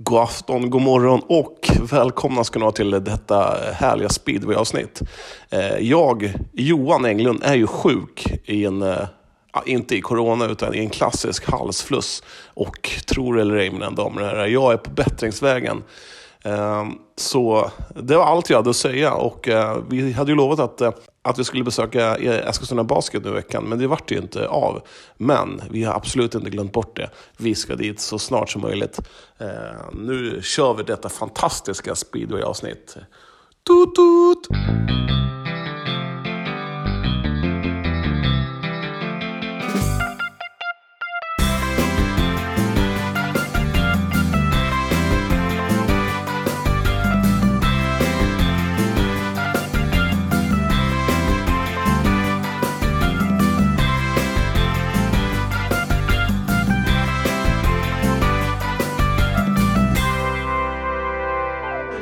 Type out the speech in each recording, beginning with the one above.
God afton, god morgon och välkomna ska ni vara till detta härliga speedway-avsnitt. Eh, jag, Johan Englund, är ju sjuk i en, eh, inte i corona, utan i en klassisk halsfluss. Och tror det eller ej, mina damer och herrar, jag är på bättringsvägen. Ehm, så det var allt jag hade att säga och eh, vi hade ju lovat att eh, att vi skulle besöka eh, Eskilstuna Basket nu i veckan, men det vart ju inte av. Men vi har absolut inte glömt bort det. Vi ska dit så snart som möjligt. Ehm, nu kör vi detta fantastiska speedway-avsnitt. Tut, tut!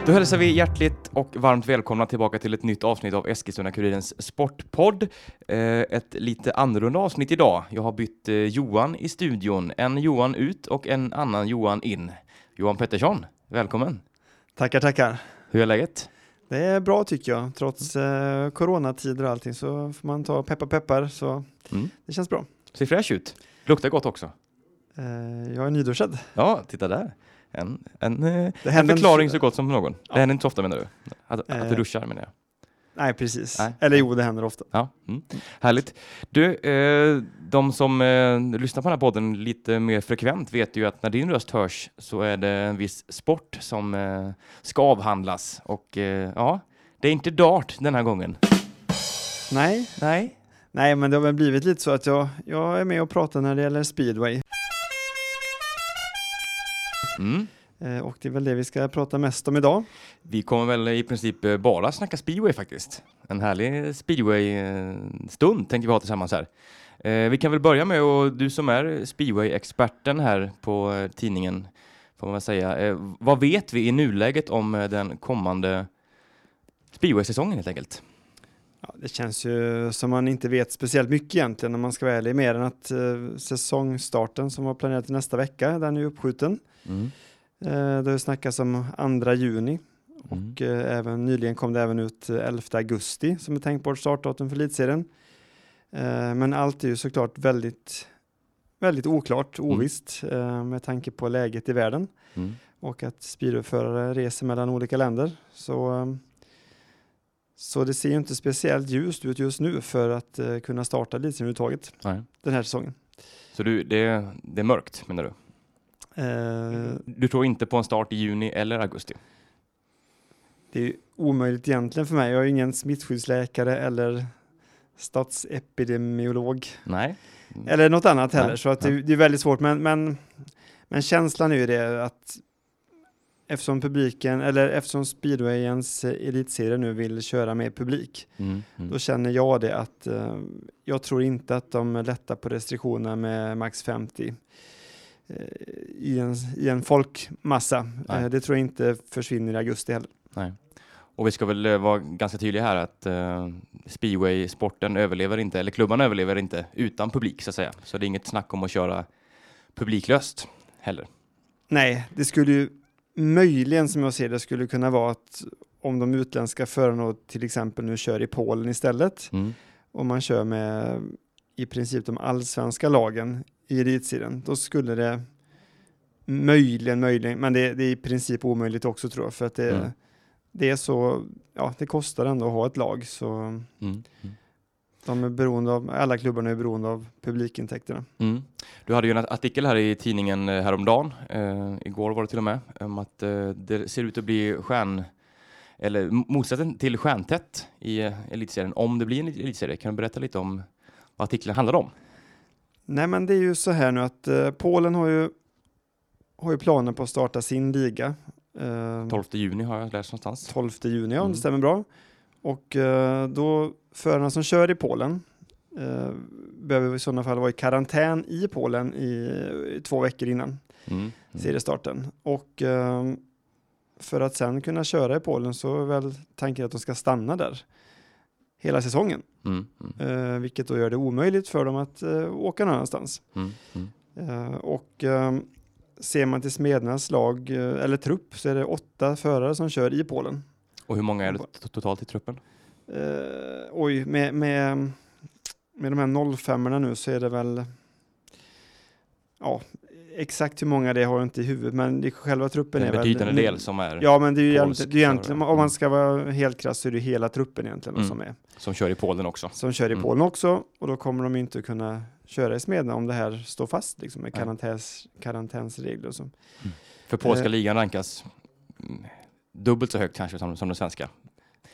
Då hälsar vi hjärtligt och varmt välkomna tillbaka till ett nytt avsnitt av Eskilstuna-Kurirens Sportpodd. Eh, ett lite annorlunda avsnitt idag. Jag har bytt eh, Johan i studion. En Johan ut och en annan Johan in. Johan Pettersson, välkommen! Tackar, tackar! Hur är läget? Det är bra tycker jag. Trots eh, coronatider och allting så får man ta peppar peppar så mm. det känns bra. Ser fräsch ut. Luktar gott också. Eh, jag är nyduschad. Ja, titta där. En, en, eh, en förklaring så gott som någon. Ja. Det händer inte så ofta menar du? Att, att du eh. duschar menar jag. Nej, precis. Nej. Eller jo, det händer ofta. Ja, mm. Härligt. Du, eh, de som eh, lyssnar på den här podden lite mer frekvent vet ju att när din röst hörs så är det en viss sport som eh, ska avhandlas. Och eh, ja, det är inte dart den här gången. Nej. Nej. Nej, men det har väl blivit lite så att jag, jag är med och pratar när det gäller speedway. Mm. Eh, och det är väl det vi ska prata mest om idag. Vi kommer väl i princip eh, bara snacka speedway faktiskt. En härlig speedway-stund tänker vi ha tillsammans här. Eh, vi kan väl börja med, och du som är speedway-experten här på tidningen, får man väl säga. Vad vet vi i nuläget om den kommande speedway-säsongen helt enkelt? Ja, det känns ju som man inte vet speciellt mycket egentligen om man ska vara ärlig, mer än att eh, säsongstarten som var planerad till nästa vecka, den är uppskjuten. Mm. Eh, det har snackats om 2 juni mm. och eh, även nyligen kom det även ut 11 augusti som är tänkbart startdatum för elitserien. Eh, men allt är ju såklart väldigt, väldigt oklart, mm. ovisst mm. med tanke på läget i världen mm. och att speedwayförare reser mellan olika länder. Så så det ser ju inte speciellt ljust ut just nu för att uh, kunna starta elitserien överhuvudtaget den här säsongen. Så du, det, det är mörkt menar du? Uh, du tror inte på en start i juni eller augusti? Det är omöjligt egentligen för mig. Jag är ingen smittskyddsläkare eller statsepidemiolog. Nej. Eller något annat heller, Nej. så att det, det, är väldigt svårt. Men, men, men känslan är ju det att eftersom publiken, eller eftersom speedwayens elitserie nu vill köra med publik, mm, mm. då känner jag det att uh, jag tror inte att de lättar på restriktionerna med max 50 uh, eh, i, en, i en folkmassa. Uh, det tror jag inte försvinner i augusti heller. Nej. Och vi ska väl vara ganska tydliga här att uh, speedway-sporten överlever inte, eller klubbarna överlever inte utan publik så att säga. Så det är inget snack om att köra publiklöst heller. Nej, det skulle ju möjligen som jag ser det skulle kunna vara att om de utländska förarna till exempel nu kör i Polen istället mm. och man kör med i princip de allsvenska lagen i elitserien, då skulle det möjligen, möjligen, men det, det, är i princip omöjligt också tror jag, för att det, mm. det är så, ja, det kostar ändå att ha ett lag, så mm. De är beroende av, alla klubbarna är beroende av publikintäkterna. Mm. Du hade ju en artikel här i tidningen eh, häromdagen, eh, igår var det till och med, om att eh, det ser ut att bli stjärn eller motsatsen till stjärntätt i eh, elitserien, om det blir en elitserie. Kan du berätta lite om vad artikeln handlar om? Nej, men det är ju så här nu att eh, Polen har ju, har ju planer på att starta sin liga. Eh, 12 juni har jag läst någonstans. 12 juni, ja, mm. det stämmer bra. Och eh, då förarna som kör i Polen eh, behöver i sådana fall vara i karantän i Polen i, två veckor innan mm. Mm. seriestarten. Och eh, för att sen kunna köra i Polen så är väl tanken att de ska stanna där hela säsongen. Mm. mm. Eh, vilket då gör det omöjligt för dem att eh, åka någon annanstans. Mm, mm. Eh, och ser man till Smednas lag, eller trupp, så är det åtta förare som kör i Polen. Och hur många är det to- totalt i truppen? Eh, oj, med, med, med de här 05 nu så är det väl, ja, exakt hur många det har jag inte i huvudet, men det, själva truppen En är väl... betydande del som är Ja, men det är ju egentligen, det är egentligen om man Mm. ska vara helt krass så är det hela truppen egentligen Mm. som är som kör i Polen också. som kör i Mm. Polen också och då kommer de inte kunna köra i Smedna om det här står fast liksom med karantäns, karantänsregler och så. För polska Eh. ligan rankas mm, dubbelt så högt kanske som, som den svenska.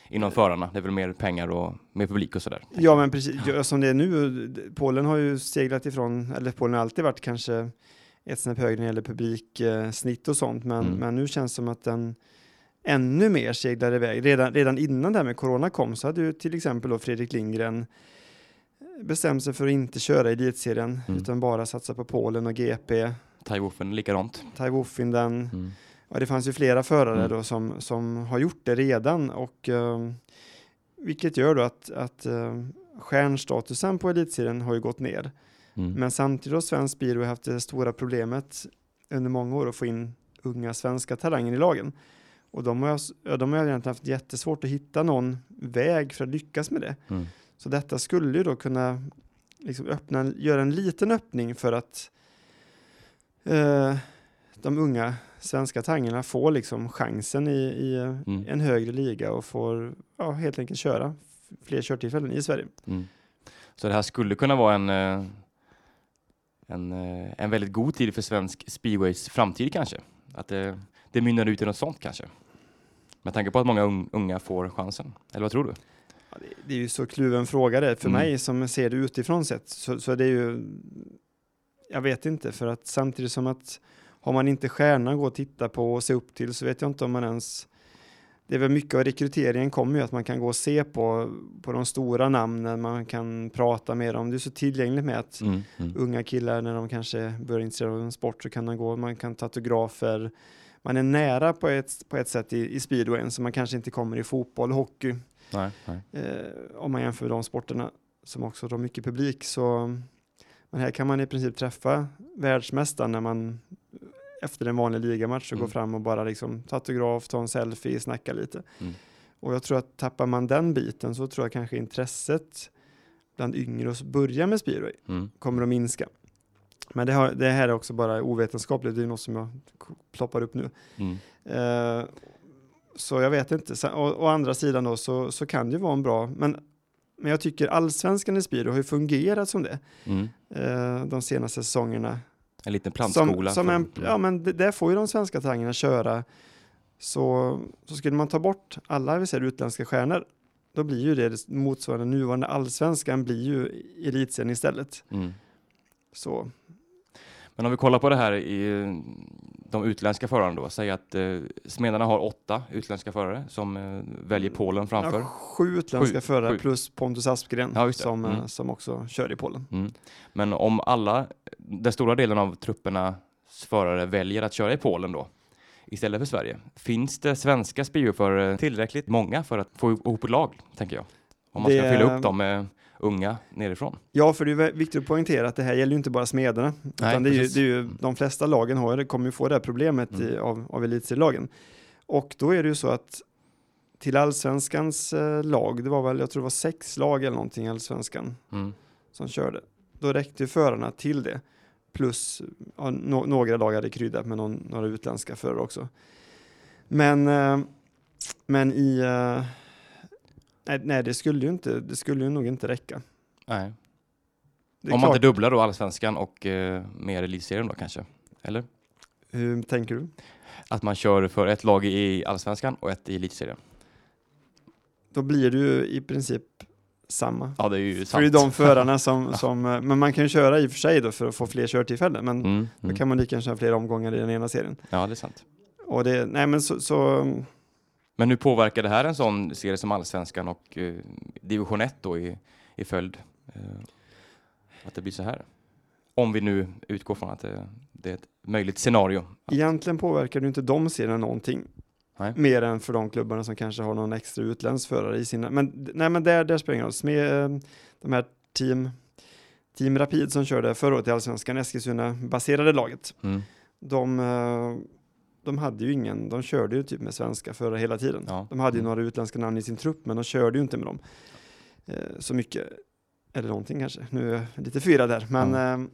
Inom förarna, det är väl mer pengar och mer publik och sådär. Ja, men precis som det är nu. Polen har ju seglat ifrån, eller Polen har alltid varit kanske ett snäpp högre när det gäller publiksnitt och sånt, men, Mm. men nu känns det som att den ännu mer seglar iväg. Redan, redan innan det här med corona kom så hade ju till exempel då Fredrik Lindgren bestämt sig för att inte köra i elitserien Mm. utan bara satsa på Polen och GP, Taiwofen likadant. Tai Woffinden. Mm. Ja, det fanns ju flera förare Mm. då som, som har gjort det redan och eh, vilket gör då att, att eh, stjärnstatusen på elitserien har ju gått ner. Mm. Men samtidigt har svensk speedway haft det stora problemet under många år att få in unga svenska talanger i lagen. Och de har, de har egentligen haft jättesvårt att hitta någon väg för att lyckas med det. Mm. Så detta skulle ju då kunna liksom öppna, göra en liten öppning för att eh, de unga svenska tangerna får liksom chansen i, i Mm. en högre liga och får ja, helt enkelt köra fler körtillfällen i Sverige. Mm. Så det här skulle kunna vara en, eh, en, eh, en väldigt god tid för svensk speedways framtid kanske? Att det, det mynnar ut i något sånt kanske? Med tanke på att många un- unga får chansen. Eller vad tror du? Ja, det, det är ju så kluven fråga det. För Mm. mig som ser det utifrån sett så, så är det ju, jag vet inte, för att samtidigt som att har man inte stjärna att gå och titta på och se upp till så vet jag inte om man ens det är väl mycket av rekryteringen kommer ju att man kan gå och se på, på de stora namnen, man kan prata med dem. Det är så tillgängligt med att Mm. Mm. unga killar när de kanske börjar intressera av en sport så kan man gå, man kan ta autografer. Man är nära på ett, på ett sätt i, i speedwayen som man kanske inte kommer i fotboll hockey. Nej, nej. Eh, om man jämför de sporterna som också drar mycket publik. Så, men här kan man i princip träffa världsmästaren när man efter en vanlig ligamatch och Mm. gå fram och bara liksom ta autograf, ta en selfie, snacka lite. Mm. Och jag tror att tappar man den biten så tror jag kanske intresset bland yngre att börja med speedway Mm. kommer att minska. Men det, har, det här är också bara ovetenskapligt, det är något som jag ploppar upp nu. Eh, så jag vet inte. Sen, å, å andra sidan då så, så kan det ju vara en bra, men, men jag tycker allsvenskan i speedo har ju fungerat som det Mm. eh, de senaste säsongerna. En liten plantskola. Som, som en, ja, men det, där får ju de svenska talangerna köra. Så, så skulle man ta bort alla vi säger, utländska stjärnor, då blir ju det motsvarande nuvarande allsvenskan blir ju elitserien istället. Mm. Så Men om vi kollar på det här i de utländska förarna då, säg att eh, Smedarna har åtta utländska förare som eh, väljer Polen framför. ja, sju utländska Sju, förare sju. plus Pontus Aspgren Ja, som, eh, Mm. som också kör i Polen. Mm. Men om alla, den stora delen av truppernas förare väljer att köra i Polen då, istället för Sverige, finns det svenska speedwayförare tillräckligt många för att få ihop ett lag, tänker jag? Om man ska Det- fylla upp dem med unga nerifrån. Ja, för det är viktigt att poängtera att det här gäller ju inte bara Smederna. Utan det är ju, det är ju, de flesta lagen har, det kommer ju få det här problemet Mm. i, av, av elitserielagen. Och då är det ju så att till allsvenskans eh, lag, det var väl, jag tror det var sex lag eller någonting i allsvenskan Mm. som körde. Då räckte ju förarna till det. Plus ja, no, några lag hade kryddat med någon, några utländska förare också. Men, eh, men i... Eh, nej, nej, det skulle ju inte, det skulle ju nog inte räcka. Nej. Om man klart. inte dubblar då allsvenskan och eh, mer elitserien då kanske? Eller? Hur tänker du? Att man kör för ett lag i allsvenskan och ett i elitserien? Då blir det ju i princip samma. Ja, det är ju För sant. det är de förarna som, som, eh, men man kan ju köra i och för sig då för att få fler körtillfällen, men Mm, då mm. kan man lika gärna köra fler omgångar i den ena serien. Ja, det är sant. Och det, nej men så, så Men hur påverkar det här en sån serie som Allsvenskan och eh, division 1 då i, i följd? Eh, att det blir så här? Om vi nu utgår från att det, det är ett möjligt scenario. egentligen påverkar det inte de serierna någonting. Nej. Mer än för de klubbarna som kanske har någon extra utländsk förare i sina, men nej men där, där spelar det ingen roll. Med eh, de här team, team Rapid som körde förra året i Allsvenskan, Eskilstuna baserade laget. Mm. de, de hade ju ingen, de körde ju typ med svenska förra hela tiden. Ja. De hade ju Mm. några utländska namn i sin trupp, men de körde ju inte med dem eh, så mycket. Eller någonting kanske. Nu är jag lite fyra där, men eh,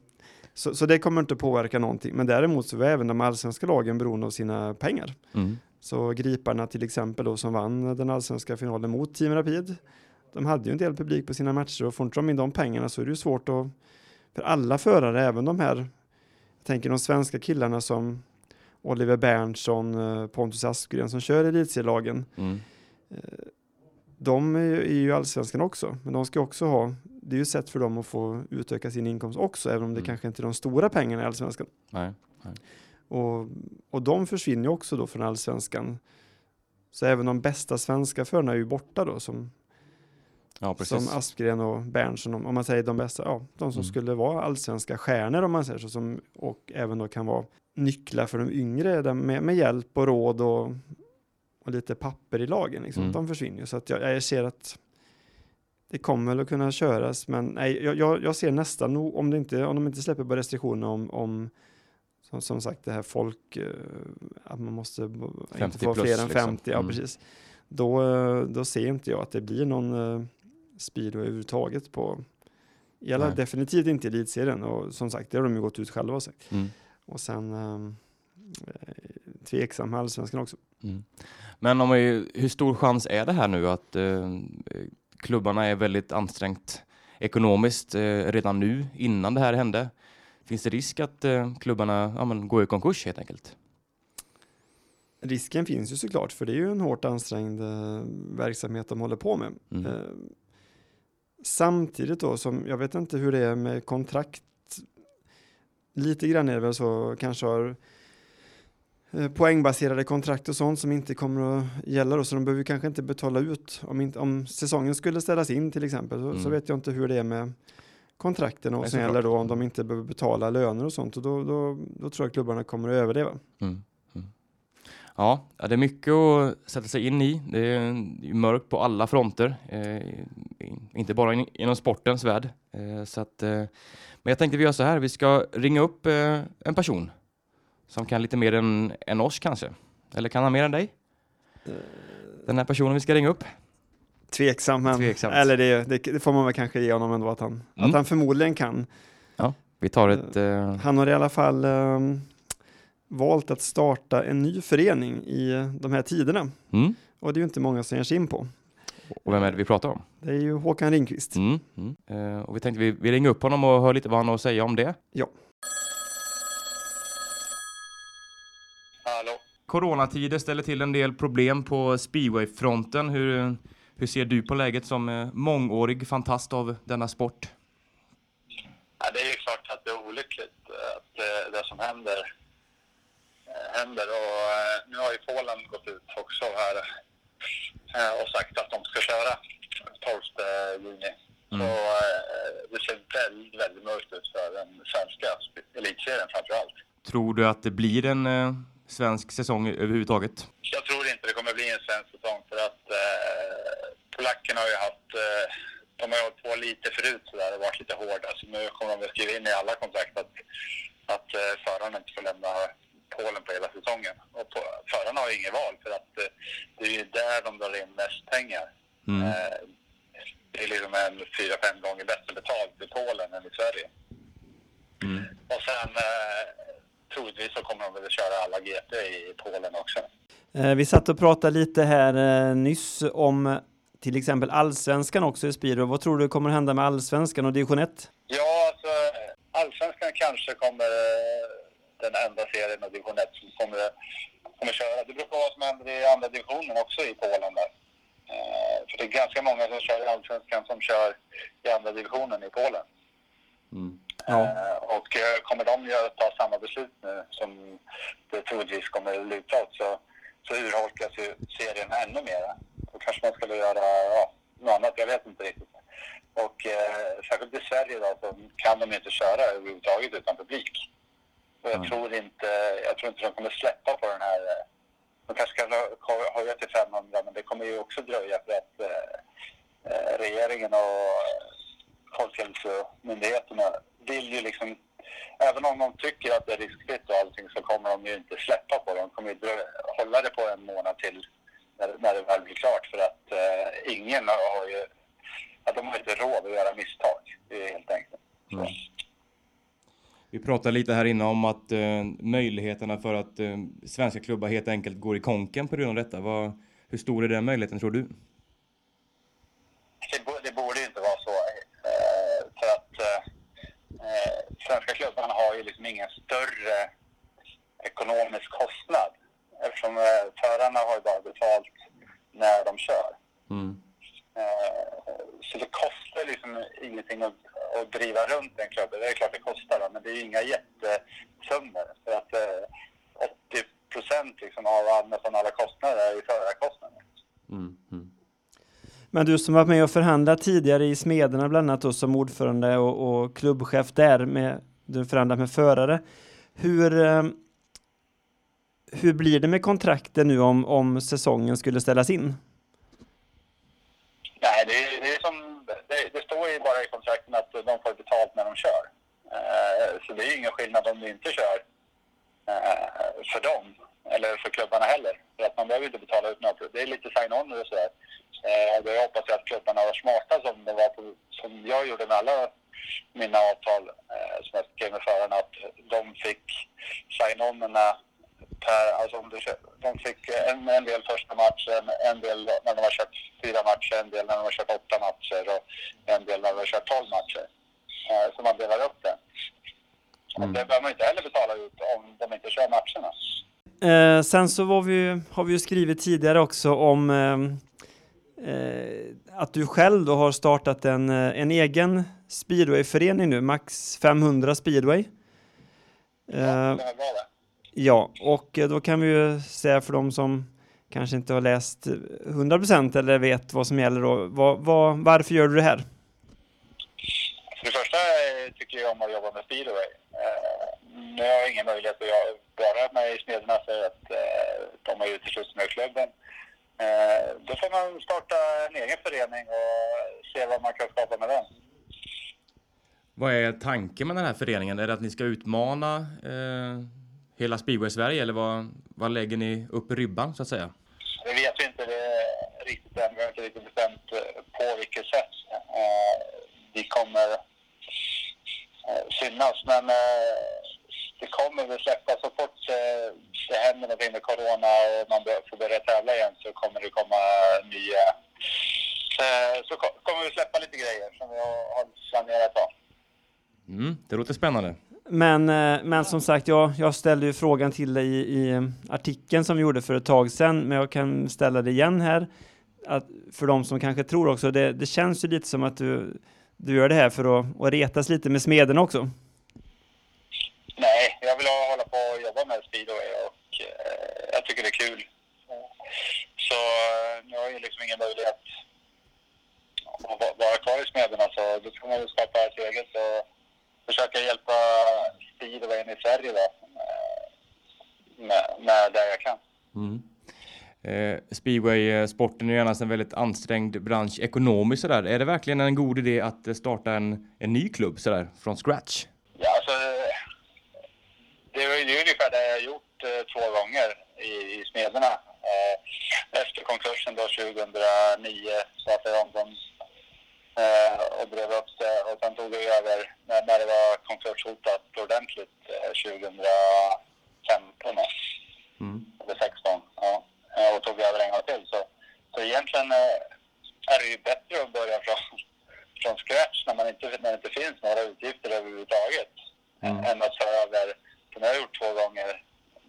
så, så det kommer inte påverka någonting. Men däremot så var även de allsvenska lagen beroende av sina pengar. Mm. Så Griparna till exempel då som vann den allsvenska finalen mot Team Rapid. De hade ju en del publik på sina matcher och får inte de in de pengarna så är det ju svårt att för alla förare, även de här, jag tänker de svenska killarna som Oliver Berntsson, eh, Pontus Aspgren som kör i elitserielagen. Mm. De är ju, ju allsvenskan också, men de ska också ha, det är ju ett sätt för dem att få utöka sin inkomst också, även om det Mm. kanske inte är de stora pengarna i allsvenskan. Nej. Och, och de försvinner ju också då från allsvenskan. Så även de bästa svenska förarna är ju borta då, som, Ja, precis. som Aspgren och Berntsson, om, man säger de bästa, ja, de som Mm. skulle vara allsvenska stjärnor om man säger så, som, och även då kan vara nycklar för de yngre med, med hjälp och råd och, och lite papper i lagen. Liksom. Mm. De försvinner ju, så att jag, jag ser att det kommer väl att kunna köras, men nej, jag, jag, ser nästan, nog, om, det inte, om de inte släpper på restriktioner om, om som, som sagt det här folk, eh, att man måste inte 50 få fler än liksom. 50, ja Mm. precis. Då, eh, då ser inte jag att det blir någon uh, speedway överhuvudtaget på, i alla, Nej. definitivt inte i elitserien och som sagt det har de ju gått ut själva och sagt. Mm. Och sen um, tveksam med allsvenskan också. Mm. Men om vi, hur stor chans är det här nu att eh, klubbarna är väldigt ansträngt ekonomiskt eh, redan nu innan det här hände? Finns det risk att eh, klubbarna ja, men, går i konkurs helt enkelt? Risken finns ju såklart för det är ju en hårt ansträngd verksamhet de håller på med. Mm. Samtidigt då som jag vet inte hur det är med kontrakt. Lite grann är det väl så kanske har eh, poängbaserade kontrakt och sånt som inte kommer att gälla då, så de behöver kanske inte betala ut om, inte, om säsongen skulle ställas in till exempel så, så Mm. vet jag inte hur det är med kontrakten och som gäller då om de inte behöver betala löner och sånt och då, då, då tror jag klubbarna kommer att överleva. Mm. Ja, ja, det är mycket att sätta sig in i. Det är mörkt på alla fronter, eh, inte bara in, inom sportens värld. Eh, så att, eh, men jag tänkte vi gör så här, vi ska ringa upp eh, en person som kan lite mer än, än oss kanske. Eller kan han mer än dig? Den här personen vi ska ringa upp. Tveksam, men, Tveksamt. eller det, det, det får man väl kanske ge honom ändå att han, Mm. att han förmodligen kan. Vi tar ett... Eh, Han har i alla fall ehm, valt att starta en ny förening i de här tiderna. mm. Och det är ju inte många som ger sig in på. Och vem är det vi pratar om? Det är ju Håkan Ringqvist. Mm. Mm. Eh, och vi tänkte vi, vi ringer upp honom och hör lite vad han har att säga om det. Ja. Hallå? Coronatider ställer till en del problem på speedwayfronten. Hur, hur ser du på läget som eh, mångårig fantast av denna sport? Ja, det är ju klart att det är olyckligt eh, att eh, det som händer händer. Och eh, nu har ju Polen gått ut också här eh, och sagt att de ska köra 12 juni. Mm. Så eh, det ser väldigt, väldigt mörkt ut för den svenska elitserien framför allt. Tror du att det blir en eh, svensk säsong överhuvudtaget? Jag tror inte det kommer bli en svensk säsong för att eh, polackerna har ju haft, eh, de har hållit på lite förut sådär och varit lite hårda så nu kommer de att skriva in i alla kontrakt att, att förarna inte får lämna Polen på hela säsongen. Och på, förarna har ju inget val för att eh, det är ju där de drar in mest pengar. Mm. Eh, det är liksom en fyra, fem gånger bättre betalt i Polen än i Sverige. Mm. Och sen eh, troligtvis så kommer de väl att köra alla GP i Polen också. Eh, vi satt och pratade lite här nyss om till exempel allsvenskan också i speedway. Vad tror du kommer hända med allsvenskan och division 1? Ja, alltså allsvenskan kanske kommer den enda serien av division 1 som kommer, kommer köra. Det beror på vad som händer i andra divisionen också i Polen där. Eh, för det är ganska många som kör i allsvenskan som kör i andra divisionen i Polen. Mm. Ja. Eh, och eh, kommer de göra, ta samma beslut nu som det troligtvis kommer luta åt så, så urholkas ju serien ännu mer. Då kanske man skulle göra ja, något annat, jag vet inte riktigt. Och eh, särskilt i Sverige då så kan de inte köra överhuvudtaget utan publik. Och jag, Mm. tror inte, jag tror inte de kommer släppa på den här eh, de kanske hö- höja till 500 men det kommer ju också dröja för att eh, eh, regeringen och Folkhälsomyndigheterna vill ju liksom även om de tycker att det är riskfritt och allting så kommer de ju inte släppa på det. De kommer ju hålla det på en månad till när, när det väl blir klart för att eh, ingen har ju, att de har inte råd att göra misstag helt enkelt. Mm. Vi pratade lite här inne om att eh, möjligheterna för att eh, svenska klubbar helt enkelt går i konken på grund av detta. Vad, hur stor är den möjligheten tror du? Det, det borde inte vara så. Eh, för att eh, svenska klubbarna har ju liksom ingen större ekonomisk kostnad. Eftersom eh, förarna har ju bara betalt när de kör. Mm. Eh, så det kostar liksom ingenting att, att driva runt en klubb. Det är klart det kostar, men det är inga jättesummor. För att 80 procent liksom av nästan alla kostnader är ju förarkostnader. Mm. Mm. Men du som varit med och förhandlat tidigare i Smederna bland annat då, som ordförande och, och klubbchef där, med, du förhandlat med förare. Hur, eh, hur blir det med kontrakten nu om, om säsongen skulle ställas in? Nej, det, det är som, det, det, står ju bara i kontrakten att de får betalt när de kör. Uh, så det är ingen skillnad om de inte kör eh, för dem eller för klubbarna heller. För att man behöver inte betala ut något. Det är lite sign-on och sådär. Uh, eh, jag hoppas jag att klubbarna var smarta som, det var på, som jag gjorde med alla mina avtal eh, som jag skrev med förarna. Att de fick sign-onerna per, alltså om du, de fick en, en del första matchen, en del när de har kört fyra matcher, en del när de har kört åtta matcher och en del när de har kört tolv matcher. Eh, så man delar upp det. Mm. Det behöver man inte heller betala ut om de inte kör matcherna. Eh, sen så var vi, har vi ju skrivit tidigare också om eh, eh att du själv då har startat en, eh, en egen speedwayförening nu, Max 500 speedway. Ja, det. Ja, och eh, då kan vi ju säga för de som kanske inte har läst 100% eller vet vad som gäller då. Vad, vad, varför gör du det här? För det första eh, tycker jag om att jobba med speedway. Eh, nu har jag ingen möjlighet att vara med i Smederna för att de har uteslutit mig ur klubben. Då får man starta en egen förening och se vad man kan skapa med den. Vad är tanken med den här föreningen? Är det att ni ska utmana eh, hela speedway-Sverige eller vad, vad lägger ni upp ribban så att säga? Det vet vi inte det riktigt än. Vi har inte riktigt bestämt eh, på vilket sätt eh, vi kommer eh, synas. Men det kommer väl släppa så fort det händer någonting med corona och man får börja tävla igen så kommer det komma nya... Så kommer vi släppa lite grejer som vi har planerat att Mm, det låter spännande. Men, eh, men som sagt, jag, jag ställde ju frågan till dig i, i artikeln som vi gjorde för ett tag sedan, men jag kan ställa det igen här. Att för de som kanske tror också, det, det känns ju lite som att du, du gör det här för att, att retas lite med smeden också. Nej, jag vill hålla på och jobba med speedway och eh, jag tycker det är kul. Så eh, jag har ju liksom ingen möjlighet att vara kvar i smederna så då får man ju skapa ett eget och försöka hjälpa speedwayen i Sverige då, eh, med, med det jag kan. Mm. Eh, Speedway-sporten är ju annars en väldigt ansträngd bransch ekonomiskt sådär. Är det verkligen en god idé att starta en, en ny klubb sådär från scratch? Ja, alltså, det är ju ungefär det jag har gjort eh, två gånger i, i Smederna. Eh, efter konkursen då 2009 startade jag om dem Eh, och drev upp det. Och sen tog vi över när, när det var konkurshotat ordentligt 2015 eh, mm. eller 16. Ja. Eh, och tog över en gång till. Så, så egentligen är det ju bättre att börja från, från scratch när, man inte, när det inte finns några utgifter överhuvudtaget. Mm. Än att ta över, som jag har gjort två gånger,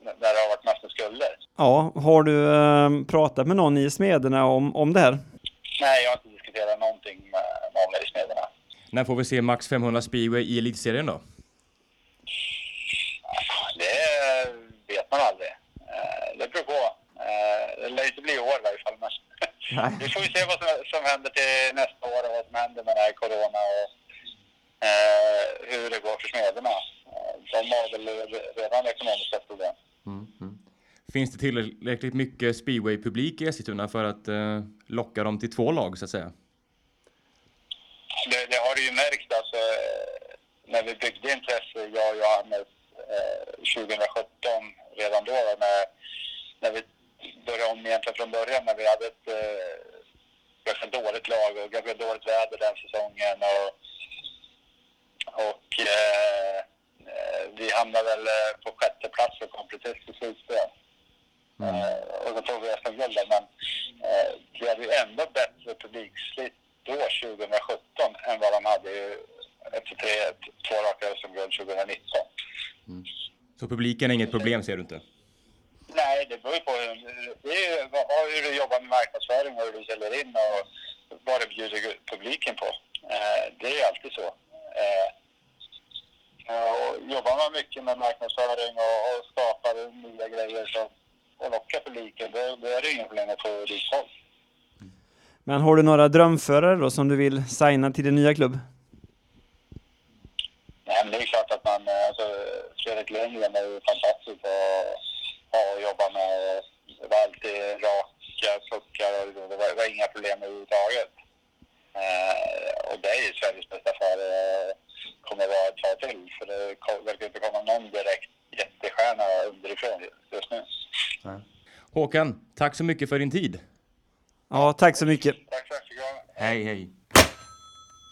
när det har varit massor skulder. Ja, har du äh, pratat med någon i Smederna om, om det här? Nej, jag har inte diskuterat någonting med någon i Smederna. När får vi se Max 500 speedway i elitserien då? Det vet man aldrig. Eh, det beror på. Eh, det lär inte bli i år i varje fall. Men vi får ju se vad som, som händer till nästa år och vad som händer med den här corona och eh, hur det går för Smederna. De har väl redan ekonomiska problem. Mm, mm. Finns det tillräckligt mycket speedway-publik i Eskilstuna för att eh, locka dem till två lag så att säga? Det, det har du ju märkt alltså. när vi byggde intresse, jag och Johannes, eh, 2017, redan då, när, när vi började om egentligen från början, när vi hade ett eh, ganska dåligt lag och ganska dåligt väder den säsongen. Och, och eh, eh vi hamnade väl eh, på sjätte plats och kom precis till slutspel. Mm. Eh, och så tog vi SM-guldet, men eh, vi hade ju ändå bättre publiksnitt då, 2017, än vad de hade efter tre, två raka SM-guld 2019. Mm. Så publiken är inget problem, ser du inte? Nej, det beror ju på hur, det är hur du jobbar med marknadsföring och hur du säljer in och vad du bjuder publiken på. Eh, det är alltid så. Eh, och jobbar man mycket med marknadsföring och, och skapar nya grejer så, och lockar publiken, då, då är det inga problem att få dit folk. Men har du några drömförare då som du vill signa till din nya klubb? Nej, men det är klart att man, alltså, Fredrik Lundgren är ju fantastisk och, och jobbar med, det var alltid raka puckar och det var, det var inga problem överhuvudtaget. Eh, och det är ju Sveriges bästa förare, kommer vara ett tag till, för det verkar inte komma någon direkt jättestjärna underifrån just nu. Håkan, tack så mycket för din tid. Ja, tack så mycket. Tack så mycket. Hej, hej.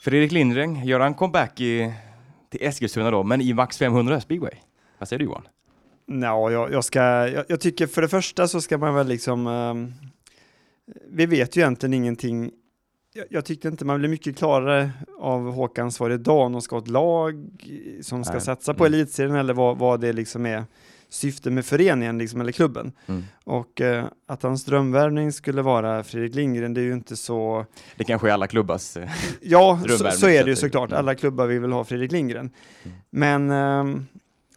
Fredrik Lindgren gör en comeback i, till Eskilstuna då, men i Max 500 speedway. Vad säger du Johan? Ja, jag, jag ska, jag, jag, tycker för det första så ska man väl liksom, um, vi vet ju egentligen ingenting. Jag, jag tyckte inte man blir mycket klarare av Håkans svar idag om de ska ha ett lag som ska Nej. satsa på mm. elitserien eller vad, vad det liksom är syfte med föreningen liksom, eller klubben. Mm. Och eh, att hans drömvärvning skulle vara Fredrik Lindgren, det är ju inte så... Det kanske är alla klubbas eh, Ja, så, så, är det ju såklart. Mm. Alla klubbar vill väl ha Fredrik Lindgren. Mm. Men, eh,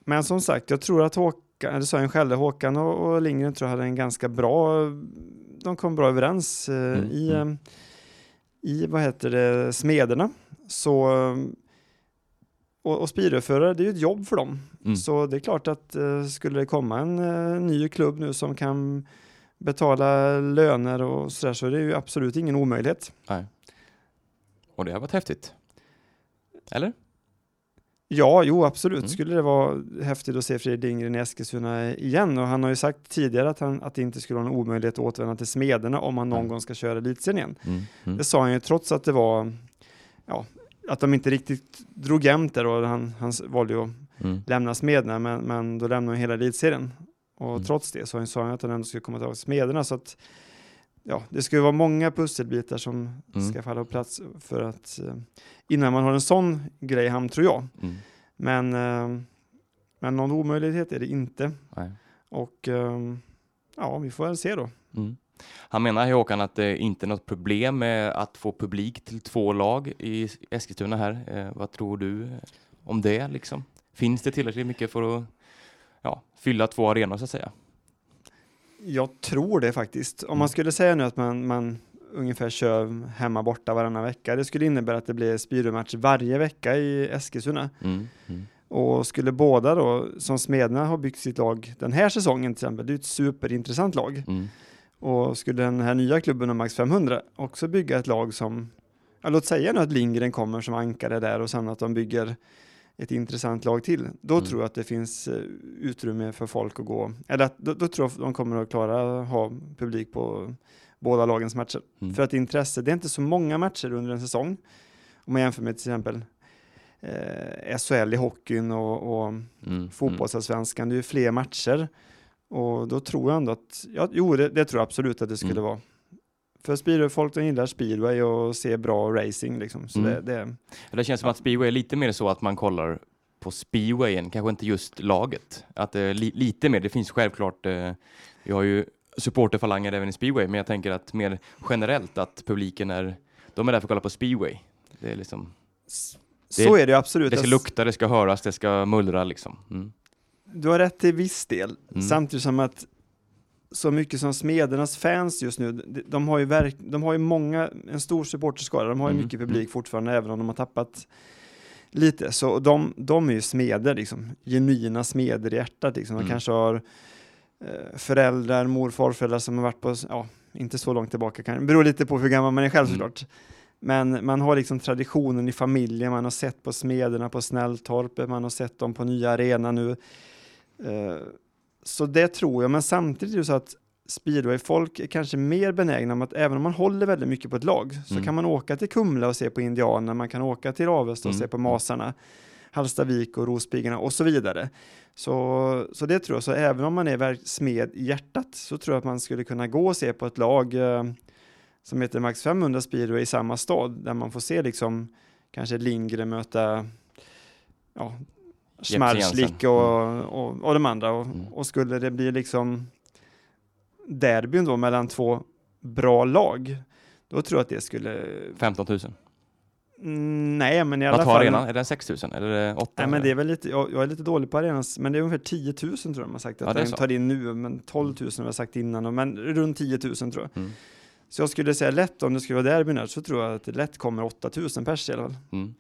men som sagt, jag tror att Håkan, det sa han själv, Håkan och, och Lindgren tror jag hade en ganska bra, de kom bra överens eh, mm. i, mm. Eh, i, vad heter det, Smederna. Så och, och speedwayförare, det är ju ett jobb för dem. Mm. Så det är klart att uh, skulle det komma en uh, ny klubb nu som kan betala löner och sådär så är det ju absolut ingen omöjlighet. Nej. Och det har varit häftigt. Eller? Ja, jo absolut mm. skulle det vara häftigt att se Fredrik Lindgren i Eskilstuna igen och han har ju sagt tidigare att, han, att det inte skulle vara en omöjlighet att återvända till Smederna om han någon mm. gång ska köra elitserien igen. Mm. mm. Det sa han ju trots att det var ja, att de inte riktigt drog jämnt där och han, han valde ju att mm. lämna Smederna, men, men då lämnade han hela elitserien. Och mm. trots det så sa han att han ändå skulle komma tillbaka till Smederna, så att ja, det skulle vara många pusselbitar som mm. ska falla på plats för att eh, innan man har en sån grej hamn, tror jag. Mm. Men, eh, men någon omöjlighet är det inte. Nej. Och eh, ja, vi får väl se då. Mm. Han menar Håkan att det inte är något problem med att få publik till två lag i Eskilstuna här. Vad tror du om det liksom? Finns det tillräckligt mycket för att ja, fylla två arenor så att säga? Jag tror det faktiskt. Om man mm. skulle säga nu att man, man ungefär kör hemma borta varannan vecka. Det skulle innebära att det blir Spyromatch varje vecka i Eskilstuna. Mm, mm. Och skulle båda då, som Smedna har byggt sitt lag den här säsongen till exempel, det är ett superintressant lag. Mm. Och skulle den här nya klubben om Max 500 också bygga ett lag som, ja, låt säga nu att Lindgren kommer som ankare där och sen att de bygger ett intressant lag till, då mm. tror jag att det finns uh, utrymme för folk att gå, eller att, då, då, tror jag att de kommer att klara att ha publik på båda lagens matcher. Mm. För att intresse, det är inte så många matcher under en säsong, om man jämför med till exempel eh, SHL i hockeyn och, och mm. fotbollsallsvenskan, det är ju fler matcher. Och då tror jag ändå att, ja, jo det, det tror jag absolut att det skulle mm. vara. För speedway, folk som gillar speedway och ser bra racing liksom. Så mm. det, det, det känns som att speedway är lite mer så att man kollar på speedwayen, kanske inte just laget. Att eh, li, lite mer, det finns självklart, eh, vi har ju supporterfalanger även i speedway, men jag tänker att mer generellt att publiken är, de är där för att kolla på speedway. Det är liksom... Det, så är det absolut. Det ska lukta, det ska höras, det ska mullra liksom. Mm du har rätt till viss del, mm. samtidigt som att så mycket som Smedernas fans just nu, de har ju, verk, de har ju många, en stor supporterskara, de har ju mm. mycket publik mm. fortfarande, även om de har tappat lite. Så de, de är ju smeder, liksom, genuina smeder i hjärtat. Liksom. De mm. kanske har eh, föräldrar, mor, farföräldrar som har varit på, ja, inte så långt tillbaka, kan, beror lite på hur gammal man är själv mm. såklart. Men man har liksom traditionen i familjen, man har sett på smederna på Snälltorpet, man har sett dem på nya arena nu. Eh, så det tror jag, men samtidigt är det så att speedway-folk är kanske mer benägna om att även om man håller väldigt mycket på ett lag så Mm. kan man åka till Kumla och se på Indianerna, man kan åka till Avesta och Mm. se på Masarna, Hallstavik och Rospiggarna och så vidare. Så, så det tror jag, så även om man är smed i hjärtat så tror jag att man skulle kunna gå och se på ett lag eh, som heter Max 500 speedway i samma stad där man får se liksom kanske Lindgren möta ja, Schmarzlik Jensen. och, och, och de andra och, Mm. och skulle det bli liksom derbyn då mellan två bra lag då tror jag att det skulle 15 000. Mm, nej men i alla Vad tar fall arenan? Är den 6 000 eller är det 8 Nej, men det är väl lite, jag, jag är lite dålig på arenan, men det är ungefär 10 000 tror jag de har sagt Ja, att det är de tar in nu, men 12 000 har jag sagt innan, men runt 10 000 tror jag. Mm. Så jag skulle säga lätt, om det skulle vara derbyn här, så tror jag att det lätt kommer 8 000 pers i alla fall. Mm.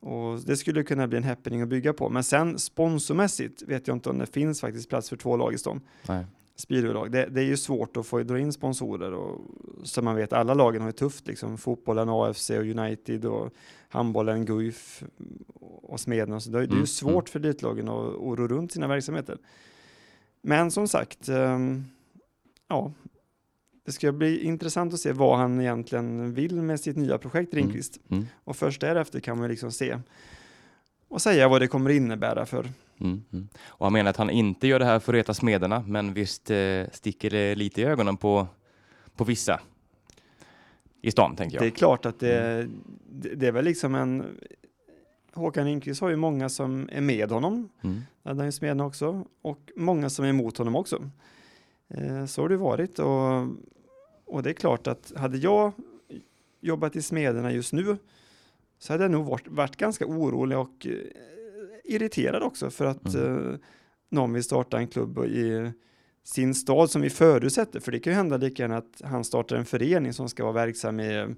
Och det skulle kunna bli en happening att bygga på. Men sen sponsormässigt vet jag inte om det finns faktiskt plats för två lag i stan. Nej. Speedwaylag. Det, det är ju svårt att få dra in sponsorer och så man vet, alla lagen har ju tufft liksom. Fotbollen, AFC och United och handbollen, Guif och Smeden. Så det, det är ju Mm, svårt för elitlagen att, att ro runt sina verksamheter. Men som sagt, ehm, ja, det ska bli intressant att se vad han egentligen vill med sitt nya projekt Ringqvist. Mm. Och först därefter kan man liksom se och säga vad det kommer innebära för Mm. Mm. Och han menar att han inte gör det här för att reta smederna, men visst eh, sticker det lite i ögonen på, på vissa i stan, tänker jag. Det är klart att det, det, det är väl liksom en Håkan Lindqvist har ju många som är med honom, Mm. det hade han ju Smedna också, och många som är emot honom också. Eh, så har det varit och, och det är klart att hade jag jobbat i Smederna just nu så hade jag nog varit, varit ganska orolig och eh, irriterad också för att Mm. eh, någon vill starta en klubb i sin stad som vi förutsätter, för det kan ju hända lika gärna att han startar en förening som ska vara verksam i,